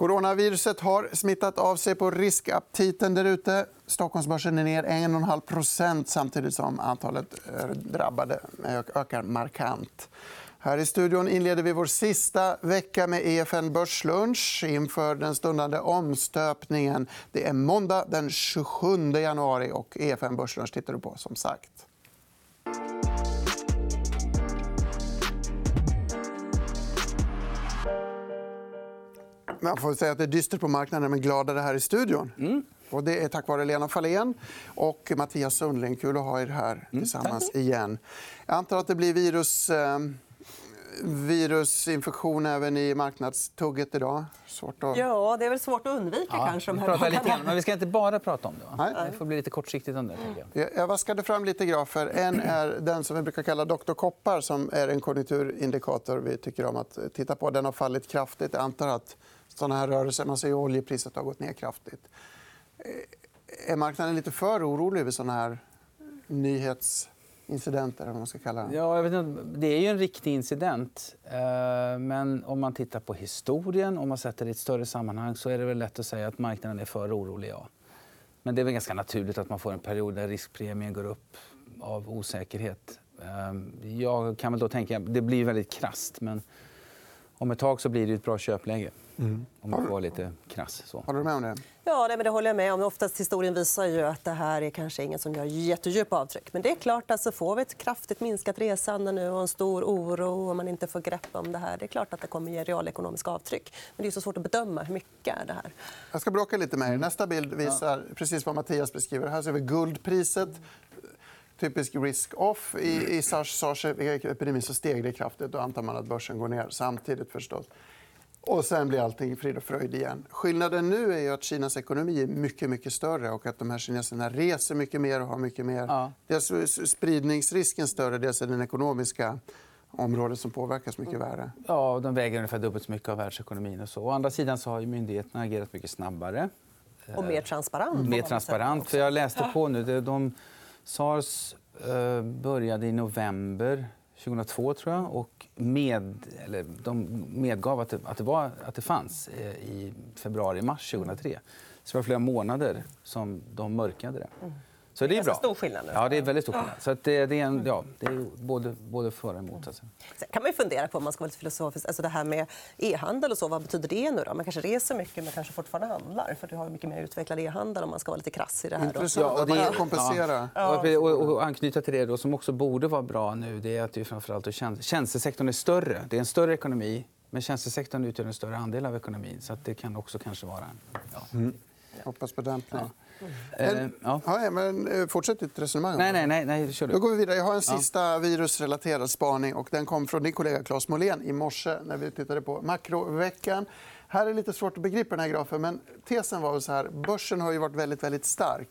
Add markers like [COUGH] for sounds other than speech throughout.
Coronaviruset har smittat av sig på riskaptiten där ute. Stockholmsbörsen är ner 1,5% samtidigt som antalet eh, drabbade ökar markant. Här i studion inleder vi vår sista vecka med EFN Börslunch inför den stundande omstöpningen. Det är måndag den 27 januari. och EFN Börslunch tittar du på. som sagt. Man får säga att det är dystert på marknaden, men gladare här i studion. Mm. Och det är tack vare Lena Fahlén och Mattias Sundling. Kul att ha er här mm, tillsammans mm, igen. Jag antar att det blir virus, eh, virusinfektion även i marknadstugget idag. Svårt att... Ja, det är väl svårt att undvika. Ja, kanske, vi pratar lite grann, men vi ska inte bara prata om det. Va? Nej. Det får bli lite kortsiktigt om det. Jag. jag vaskade fram lite grafer. En är den som vi brukar kalla Dr. Koppar som är en konjunkturindikator vi tycker om att titta på. Den har fallit kraftigt. Jag antar att såna här rörelser. Man ser att oljepriset har gått ner kraftigt. Eh, är marknaden lite för orolig över såna här nyhetsincidenter? Eller man ska kalla det? Ja, jag vet inte. Det är ju en riktig incident. Eh, men om man tittar på historien om man sätter det i ett större sammanhang så är det väl lätt att säga att marknaden är för orolig. Ja. Men det är väl ganska naturligt att man får en period där riskpremien går upp av osäkerhet. Eh, jag kan väl då tänka det blir väldigt krast, men om ett tag så blir det ett bra köpläge. Mm. Om man får vara lite krass. Så. Håller du med om det? Ja, det håller jag med om. Oftast historien visar ju att det här är kanske inget som gör jättedjupa avtryck. Men det är klart att så får vi ett kraftigt minskat resande nu och en stor oro och man inte får grepp om det här. Det är klart att det kommer ge realekonomiska avtryck. Men det är så svårt att bedöma hur mycket är det här. Jag ska bråka lite med er. Nästa bild visar precis vad Mattias beskriver. Här ser vi guldpriset typisk risk-off. I, i sars-epidemin steg det kraftigt. Då antar man att börsen går ner samtidigt. förstås. Och sen blir allting frid och fröjd igen. Skillnaden nu är att Kinas ekonomi är mycket, mycket större och att de här kineserna reser mycket mer och har mycket mer. Ja. Dels är spridningsrisken större, dels är den ekonomiska området som påverkas mycket värre. Ja, de väger ungefär dubbelt så mycket av världsekonomin. Och så. Å andra sidan så har myndigheterna agerat mycket snabbare. Och mer transparent. Mer transparent. För jag läste på nu. De, Sars eh, började i november 2002, tror jag. Och med, eller, de medgav att det, att det, var, att det fanns eh, i februari-mars 2003. Så det var flera månader som de mörkade det. Mm. Så det är bra. stor skillnad nu. Ja, det är väldigt stor skillnad. Så det, det, är en, ja, det är både, både för och emot. Alltså. Sen kan man fundera på, om man ska vara lite filosofisk, alltså det här med e-handel och så, vad betyder det nu då? Man kanske reser mycket men kanske fortfarande handlar. För du har mycket mer utvecklad e-handel om man ska vara lite krass i det här. Intressant. Ja, och det, kompensera. Ja. Och, och, anknyta till det då, som också borde vara bra nu, det är att det framförallt är tjänstesektorn är större. Det är en större ekonomi, men tjänstesektorn utgör en större andel av ekonomin. Så det kan också kanske vara en... Ja. Mm. Hoppas på dämpning. Ja. Men, eh, ja. Ja, men, eh, fortsätt ditt resonemang. Nej, nej, nej, nej, kör du. Då går vi vidare. Jag har en sista ja. virusrelaterad spaning. Och den kom från din kollega Claes Molén i morse när vi tittade på makroveckan. Här är lite svårt att begripa den här grafen. Men tesen var så här. Börsen har ju varit väldigt, väldigt stark.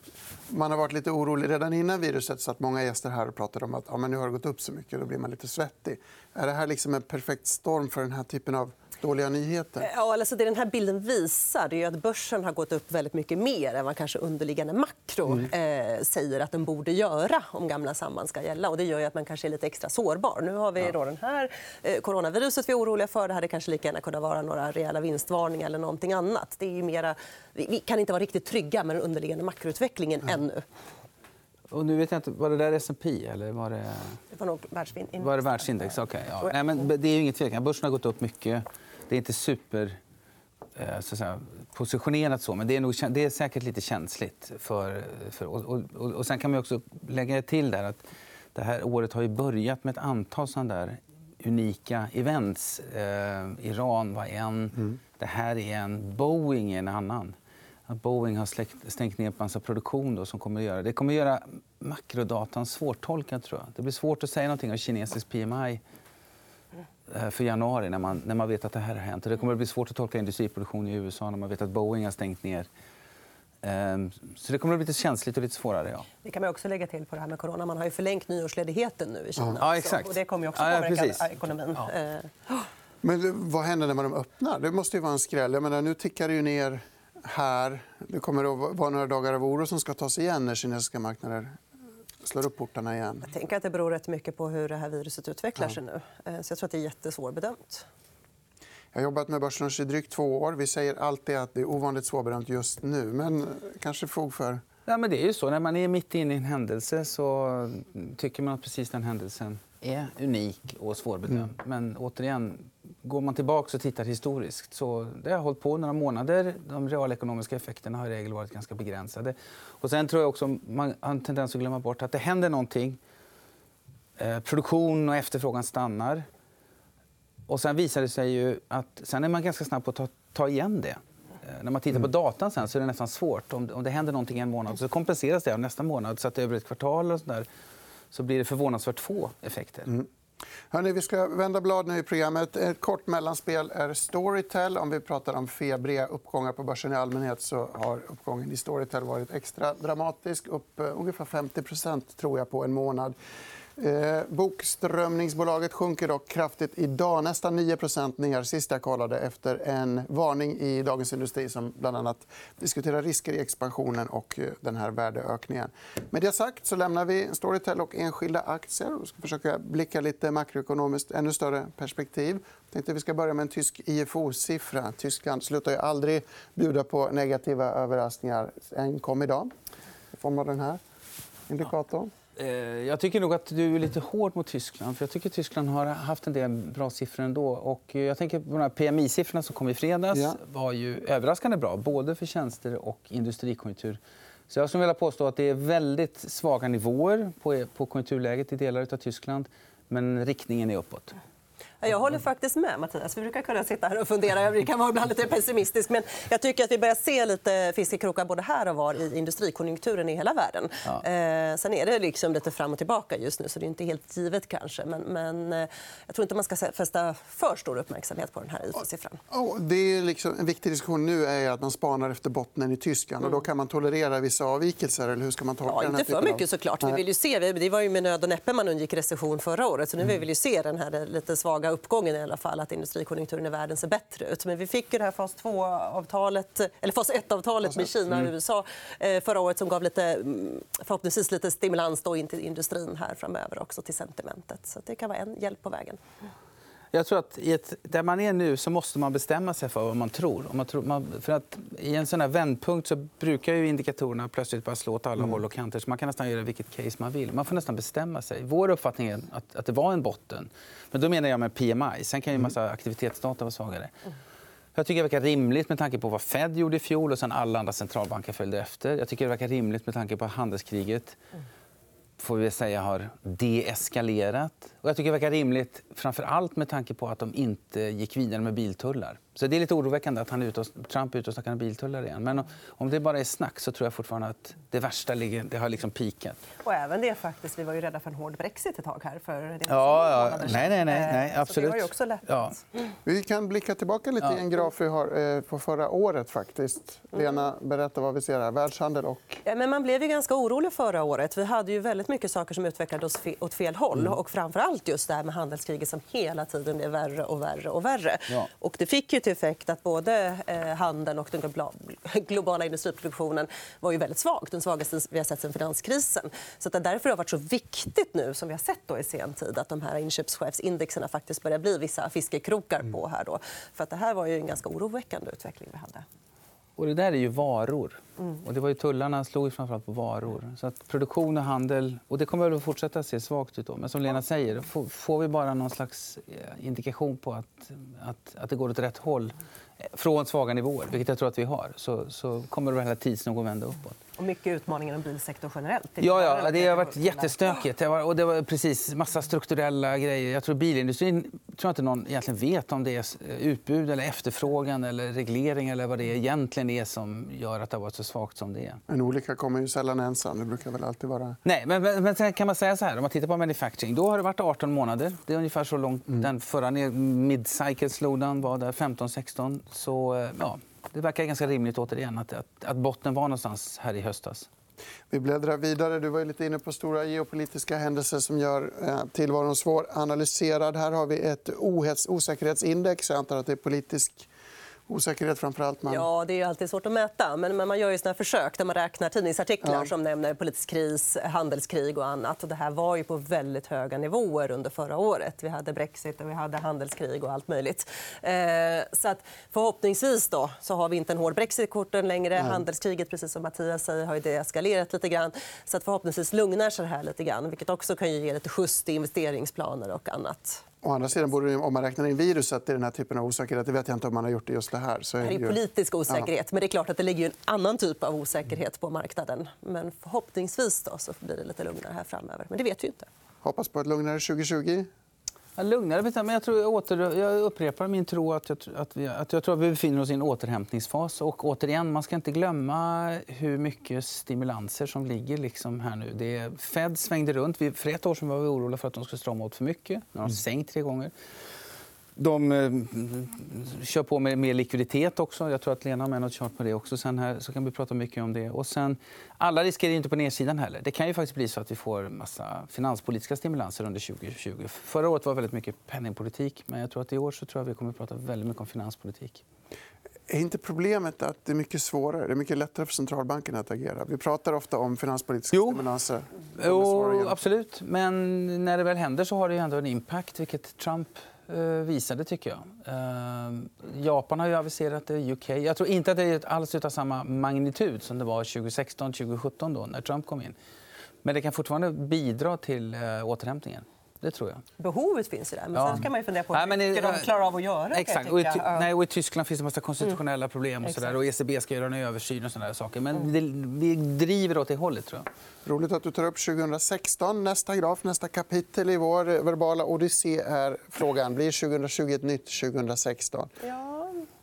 Man har varit lite orolig redan innan viruset. så att Många gäster här pratade om att ja, men nu har det gått upp så mycket. Då blir man lite svettig. Är det här liksom en perfekt storm för den här typen av dåliga nyheter? Ja, alltså det den här bilden visar är att börsen har gått upp väldigt mycket mer än vad kanske underliggande makro mm. eh, säger att den borde göra om gamla samband ska gälla. Och det gör att man kanske är lite extra sårbar. Nu har vi då den här eh, coronaviruset vi är oroliga för. Det hade kanske lika gärna kunnat vara några rejäla vinstvarningar eller någonting annat. Det är mera... Vi kan inte vara riktigt trygga med den underliggande makroutvecklingen mm. ännu. Och nu vet jag inte, var det där S&P eller var det... Det var nog världsindex. Var det världsindex? Okay, ja. Nej, men det är inget tvekan. Börsen har gått upp mycket. Det är inte super eh, så säga, positionerat så, men det är, nog, det är säkert lite känsligt. För, för och, och, och, sen kan man också lägga till där att det här året har ju börjat med ett antal sådana där unika events. Eh, Iran var en. Mm. Det här är en. Boeing är en annan. Att Boeing har släckt, stängt ner en massa produktion då, som kommer att göra... Det kommer att göra makrodatan svårtolkad. Tror jag. Det blir svårt att säga någonting om kinesisk PMI för januari när man, när man vet att det här har hänt. Det kommer att bli svårt att tolka industriproduktion i USA när man vet att Boeing har stängt ner. Ehm, så det kommer att bli lite känsligt och lite svårare. Ja. Det kan man också lägga till på det här med corona. Man har ju förlängt nyårsledigheten nu i Kina. Ja, exakt. och det kommer också påverka ja, ekonomin. Ja. Eh, Men vad händer när de öppnar? Det måste ju vara en skräll. Jag menar, nu tickar det ju ner här. Det kommer att vara några dagar av oro som ska tas igen när kinesiska marknader slår upp portarna igen? Jag tänker att det beror rätt mycket på hur det här viruset utvecklar sig nu. Eh, så jag tror att det är jättesvårbedömt. Jag har jobbat med börsen i drygt två år. Vi säger alltid att det är ovanligt svårbedömt just nu. Men kanske fog för... Ja, men det är ju så. När man är mitt inne i en händelse så tycker man att precis den händelsen är unik och svårbedömd. Mm. Men återigen, går man tillbaka och tittar historiskt så det har hållit på några månader. De realekonomiska effekterna har i regel varit ganska begränsade. Och sen tror jag också man har en tendens att glömma bort att det händer någonting. Eh, produktion och efterfrågan stannar. Och sen visar det sig ju att sen är man ganska snabb på att ta, ta igen det. Eh, när man tittar på mm. datan sen så är det nästan svårt. Om, om det händer någonting en månad så kompenseras det av nästa månad. Så att över ett kvartal och så, där, så blir det förvånansvärt få effekter. Mm. Hörrni, vi ska vända blad nu i programmet. Ett kort mellanspel är Storytel. Om vi pratar om febriga uppgångar på börsen i allmänhet så har uppgången i Storytel varit extra dramatisk. Upp uh, ungefär 50% tror jag, på en månad. Eh, bokströmningsbolaget sjunker dock kraftigt idag. Nästan 9 ner sist jag kollade efter en varning i Dagens Industri som bland annat diskuterar risker i expansionen och eh, den här värdeökningen. Med det sagt så lämnar vi Storytel och enskilda aktier och ska försöka blicka lite makroekonomiskt ännu större perspektiv. Jag tänkte vi ska börja med en tysk IFO-siffra. Tyskland slutar ju aldrig bjuda på negativa överraskningar. En kom idag i form av den här indikatorn. Eh, jag tycker nog att du är lite hård mot Tyskland. För jag tycker att Tyskland har haft en del bra siffror ändå. Och jag tänker på de PMI-siffrorna som kom i fredags. Ja. var ju överraskande bra, både för tjänster och industrikonjunktur. Så jag skulle vilja påstå att det är väldigt svaga nivåer på, på konjunkturläget i delar av Tyskland. Men riktningen är uppåt. Jag håller faktiskt med Mattias. Vi brukar kunna sitta här och fundera. Det kan vara ibland lite pessimistisk. Men jag tycker att vi börjar se lite fiskekrokar både här och var i industrikonjunkturen i hela världen. Ja. Eh, sen är det liksom lite fram och tillbaka just nu, så det är inte helt givet kanske. Men, men eh, jag tror inte man ska fästa för stor uppmärksamhet på den här IFO-siffran. Oh, det är liksom, en viktig diskussion nu är att man spanar efter bottnen i Tyskland. Och då kan man tolerera vissa avvikelser. Eller hur ska man tolka ja, inte för mycket såklart. Vi vill ju se, det var ju med nöd och näppe man undgick recession förra året. Så nu vill vi se den här lite svaga uppgången i alla fall, att industrikonjunkturen i världen ser bättre ut. Men vi fick ju det här fas 2-avtalet, eller fas 1-avtalet med Kina och mm. USA eh, förra året som gav lite, mm, förhoppningsvis lite stimulans då in till industrin här framöver också till sentimentet. Så det kan vara en hjälp på vägen. Jag tror att ett, där man är nu så måste man bestämma sig för vad man tror. Om man tror man, för att I en sån här vändpunkt så brukar ju indikatorerna plötsligt bara slå åt alla mm. håll och kanter. Så man kan nästan göra vilket case man vill. Man får nästan bestämma sig. Vår uppfattning är att, att det var en botten. Men då menar jag med PMI. Sen kan ju en massa mm. aktivitetsdata vara svagare. Mm. Jag tycker det verkar rimligt med tanke på vad Fed gjorde i fjol och sen alla andra centralbanker följde efter. Jag tycker det verkar rimligt med tanke på handelskriget. Får vi säga har deeskalerat. Och jag tycker det verkar rimligt, framför allt med tanke på att de inte gick vidare med biltullar. Så det är lite oroväckande att han är ute och, Trump är ute och snackar om biltullar igen. Men om det bara är snack så tror jag fortfarande att det värsta ligger, det har liksom pikat. Och även det faktiskt, vi var ju rädda för en hård brexit ett tag här. För det ja, ja. Nej, nej, nej, nej, absolut. Så det var ju också lätt. Ja. Vi kan blicka tillbaka lite i en graf vi har eh, på förra året. faktiskt. Lena, berätta vad vi ser här. Världshandel och... Ja, men man blev ju ganska orolig förra året. Vi hade ju väldigt mycket saker som utvecklades åt fel håll. Mm. Och framför allt just det här med handelskriget som hela tiden blev värre och värre. och värre. Ja. Och det fick ju till effekt att både eh, handeln och den globala industriproduktionen var ju väldigt svag. Den svagaste vi har sett sen finanskrisen. Så det därför har varit så viktigt nu som vi har sett då i sen tid att de här inköpschefsindexerna faktiskt börjar bli vissa fiskekrokar på här. Då. För att det här var ju en ganska oroväckande utveckling vi hade. Och det där är ju varor. Mm. Och det var ju tullarna slog framförallt på varor. Så att produktion och handel... Och det kommer att fortsätta se svagt ut. Då. Men som Lena säger, får vi bara någon slags eh, indikation på att, att, att det går åt rätt håll från svaga nivåer, vilket jag tror att vi har, så, så kommer det tids nog att vända uppåt. Och mycket utmaningar inom bilsektorn generellt. Ja, ja, det har varit jättestökigt. Det var, och det var precis massa strukturella grejer. Jag tror bilindustrin tror inte någon egentligen vet om det är utbud eller efterfrågan eller reglering eller vad det egentligen är som gör att det har varit så svagt som det är. En olycka kommer ju sällan ensam. Det brukar väl alltid vara... Nej, men, men, men kan man säga så här. Om man tittar på manufacturing, då har det varit 18 månader. Det är ungefär så långt mm. den förra mid-cycle slowdown var där, 15-16. Så eh, ja, det verkar ganska rimligt återigen att, att, att botten var någonstans här i höstas. Vi bläddrar vidare. Du var lite inne på stora geopolitiska händelser som gör eh, tillvaron svår analyserad. Här har vi ett osäkerhetsindex. Jag antar att det är politisk Osäkerhet framför allt. Man... Ja, det är alltid svårt att mäta. Men man gör ju såna försök där man räknar tidningsartiklar ja. som nämner politisk kris, handelskrig och annat. Och det här var ju på väldigt höga nivåer under förra året. Vi hade brexit och vi hade handelskrig och allt möjligt. Eh, så att förhoppningsvis då, så har vi inte en hård brexit-korten längre. Nej. Handelskriget, precis som Mattias säger, har ju deeskalerat lite grann. Så att förhoppningsvis lugnar sig det här lite grann, vilket också kan ge lite skjuts till investeringsplaner och annat. Å andra sidan, borde, om man räknar in viruset i den här typen av osäkerhet, det vet jag inte om man har gjort det just det här. Så är det är politisk osäkerhet, ja. men det är klart att det ligger en annan typ av osäkerhet på marknaden. Men förhoppningsvis då, så blir det lite lugnare här framöver. Men det vet vi inte. Hoppas på ett lugnare 2020. Ja, lugnare, men jag, tror, jag, åter, jag upprepar min tro att jag, att, vi, att jag tror att vi befinner oss i en återhämtningsfas. Och återigen, man ska inte glömma hur mycket stimulanser som ligger liksom här nu. Det, Fed svängde runt. För ett år sedan var vi oroliga för att de skulle strama åt för mycket. Nu har de mm. sänkt tre gånger. De eh, kör på med mer likviditet också. Jag tror att Lena har med något chart på det också. Sen här så kan vi prata mycket om det. Och sen, alla risker är inte på nedsidan heller. Det kan ju faktiskt bli så att vi får massa finanspolitiska stimulanser under 2020. Förra året var väldigt mycket penningpolitik, men jag tror att i år så tror jag vi kommer att prata väldigt mycket om finanspolitik. Är inte problemet att det är mycket svårare? Det är mycket lättare för centralbanken att agera. Vi pratar ofta om finanspolitiska jo. stimulanser. Jo, absolut. Men när det väl händer så har det ändå en impact, vilket Trump Eh, visade, tycker jag. Eh, Japan har ju aviserat det, UK. Jag tror inte att det är alls av samma magnitud som det var 2016-2017 då, när Trump kom in. Men det kan fortfarande bidra till eh, återhämtningen. Det tror jag. Behovet finns ju där. Men ja. sen kan man fundera på hur mycket de klarar av att göra. Exakt. Och i, nej, och I Tyskland finns det en massa konstitutionella mm. problem. Och, så där, och ECB ska göra en översyn. och sådana saker. Men mm. det, vi driver åt det hållet. tror jag. Roligt att du tar upp 2016. Nästa graf, nästa kapitel i vår verbala odyssé är frågan blir 2020 ett nytt 2016. Ja.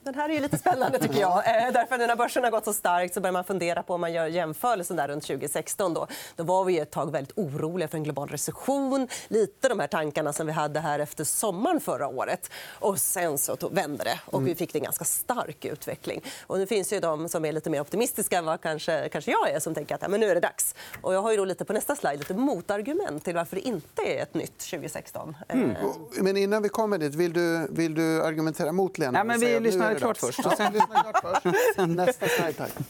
Den här är ju lite spännande. tycker jag. Eh, därför när börsen har gått så starkt så börjar man fundera på om man gör jämförelsen där runt 2016. Då, då var vi ett tag väldigt oroliga för en global recession. Lite de här tankarna som vi hade här efter sommaren förra året. Och sen så vände det och vi fick en ganska stark utveckling. Och nu finns ju de som är lite mer optimistiska än vad kanske, kanske jag är som tänker att ja, men nu är det dags. Och jag har ju då lite på nästa slide lite motargument till varför det inte är ett nytt 2016. Mm. Eh. Men innan vi kommer dit, vill du, vill du argumentera mot Lena? Ja, men vi lyssnar klart först. Nästa slide, tack. Nej,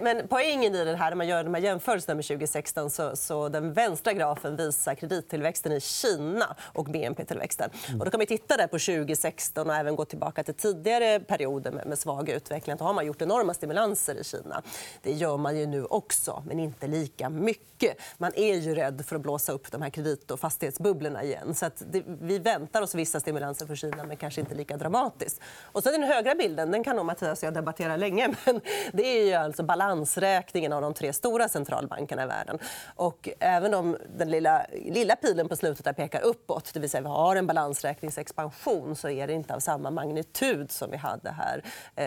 men poängen i det här, när man gör de här jämförelserna med 2016 så, så den vänstra grafen visar kredittillväxten i Kina och BNP-tillväxten. Och då kan vi titta där på 2016 och även gå tillbaka till tidigare perioder med, med svag utveckling. Då har man gjort enorma stimulanser i Kina. Det gör man ju nu också, men inte lika mycket. Man är ju rädd för att blåsa upp de här kredit och fastighetsbubblorna igen. Så det, vi väntar oss vissa stimulanser för Kina, men kanske inte lika dramatiskt. Och så den högra bilden den kan nog Mattias och jag debattera länge. [LAUGHS] Men det är ju alltså balansräkningen av de tre stora centralbankerna i världen. Och även om den lilla, lilla pilen på slutet där pekar uppåt, det vill säga vi har en balansräkningsexpansion så är det inte av samma magnitud som vi hade här eh,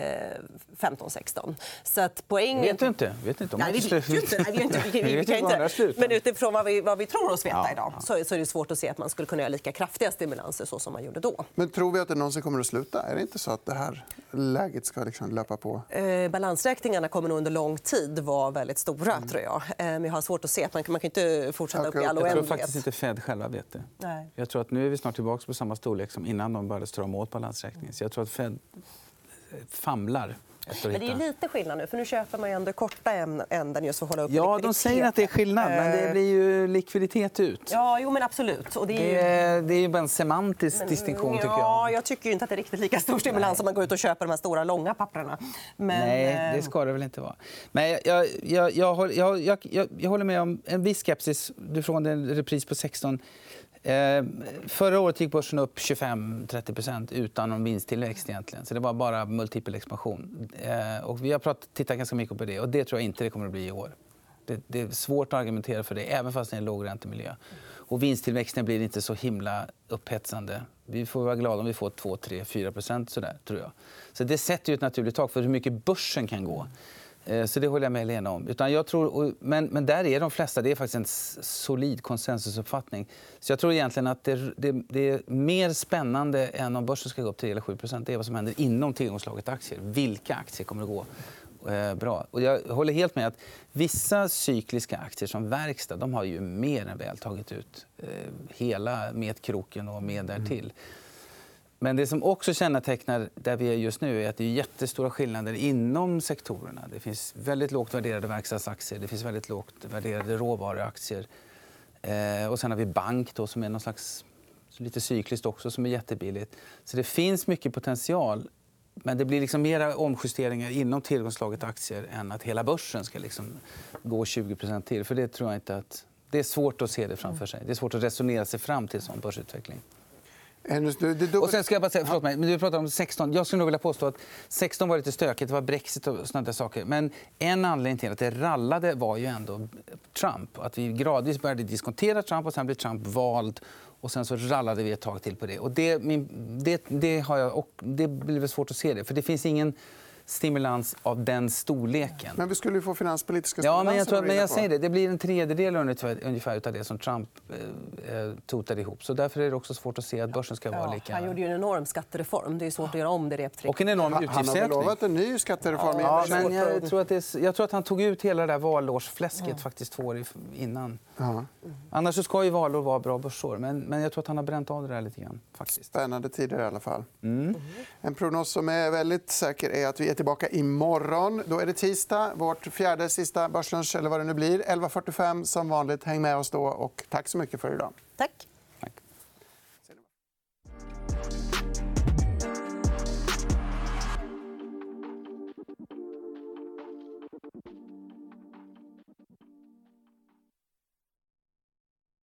15-16. Så att poängen... Vet du inte? Vet inte om Nej, vi vet ju inte. Nej, vi inte. Vi, [LAUGHS] vi, vi kan inte. Men utifrån vad vi, vad vi tror oss veta ja. idag så, så är det svårt att se att man skulle kunna göra lika kraftiga stimulanser så som man gjorde då. Men tror vi att det någonsin kommer att sluta? Är det inte så att det här läget ska liksom löpa på? Eh, balansräkningarna kommer nog under lång tid vara väldigt stora. Mm. tror jag. Eh, men jag har svårt att se man, man kan inte fortsätta upp i all oändlighet. Jag tror faktiskt inte Fed själva vet det. Nej. Jag tror att nu är vi snart tillbaka på samma storlek som innan de började strama åt balansräkningen. Så jag tror att Fed famlar men det är lite skillnad nu, för nu köper man ju ändå korta änden just för att hålla upp Ja, de säger att det är skillnad, men det blir ju likviditet ut. Ja, jo, men absolut. Och det, är ju... det, är, det är bara en semantisk men, distinktion, tycker jag. Ja, jag tycker inte att det är riktigt lika stor stimulans om man går ut och köper de här stora, långa papperna. Men... Nej, det ska det väl inte vara. Men jag, jag, jag, jag, jag, håller med om en viss skepsis. Du frågade en repris på 16 Eh, förra året gick börsen upp 25-30% utan någon vinsttillväxt. Egentligen. Så det var bara multipel expansion. Eh, och vi har pratat, tittat ganska mycket på det. och Det tror jag inte det kommer att bli i år. Det, det är svårt att argumentera för det, även fast det är en lågräntemiljö. Och vinsttillväxten blir inte så himla upphetsande. Vi får vara glada om vi får 2, 3, 4 sådär, tror jag. Så det sätter ju ett naturligt tak för hur mycket börsen kan gå. Eh, så det håller jag med Lena om. Utan jag tror, men, men där är de flesta. Det är faktiskt en solid konsensusuppfattning. Så jag tror egentligen att det, det, det, är mer spännande än om börsen ska gå upp 3 eller 7 Det är vad som händer inom tillgångslaget aktier. Vilka aktier kommer att gå eh, bra? Och jag håller helt med att vissa cykliska aktier som verkstad de har ju mer än väl tagit ut eh, hela metkroken och mer därtill. Mm. Men det som också kännetecknar där vi är just nu är att det är jättestora skillnader inom sektorerna. Det finns väldigt lågt värderade verkstadsaktier, det finns väldigt lågt värderade råvaruaktier. Eh, och sen har vi bank då, som är någon slags, lite cykliskt också, som är jättebilligt. Så det finns mycket potential. Men det blir liksom mera omjusteringar inom tillgångslaget aktier än att hela börsen ska liksom gå 20% till. För det tror jag inte att... Det är svårt att se det framför sig. Det är svårt att resonera sig fram till en sån börsutveckling. Eh, och sen ska jag bara säga, förlåt mig, men du pratar om 16. Jag skulle nog vilja påstå att 16 var lite stökigt. Det var Brexit och såna där saker. Men en anledning till att det rallade var ju ändå Trump. Att vi gradvis började diskontera Trump och sen blev Trump vald. Och sen så rallade vi ett tag till på det. Och det, det, det, har jag, och det blir svårt att se det. För det finns ingen stimulans av den storleken. Men vi skulle ju få finanspolitiska stimulanser. Ja, men jag, tror, men jag säger det. Det blir en tredjedel ungefär av det som Trump eh, eh, totade ihop. Så därför är det också svårt att se att börsen ska vara lika... Han gjorde ju en enorm skattereform. Det är svårt att göra om det reptricket. Och en enorm utgiftsökning. Han har lovat en ny skattereform. Ja, men jag, tror att är, jag tror att han tog ut hela det där valårsfläsket ja. faktiskt två år innan. Ja. Annars ska ju valår vara bra börsår. Men, men jag tror att han har bränt av det där lite grann. Faktiskt. Spännande tider i alla fall. Mm. En prognos som är väldigt säker är att vi är tillbaka imorgon. Då är det tisdag, vårt fjärde sista börslunch eller vad det nu blir. 11.45 som vanligt. Häng med oss då och tack så mycket för idag. Tack.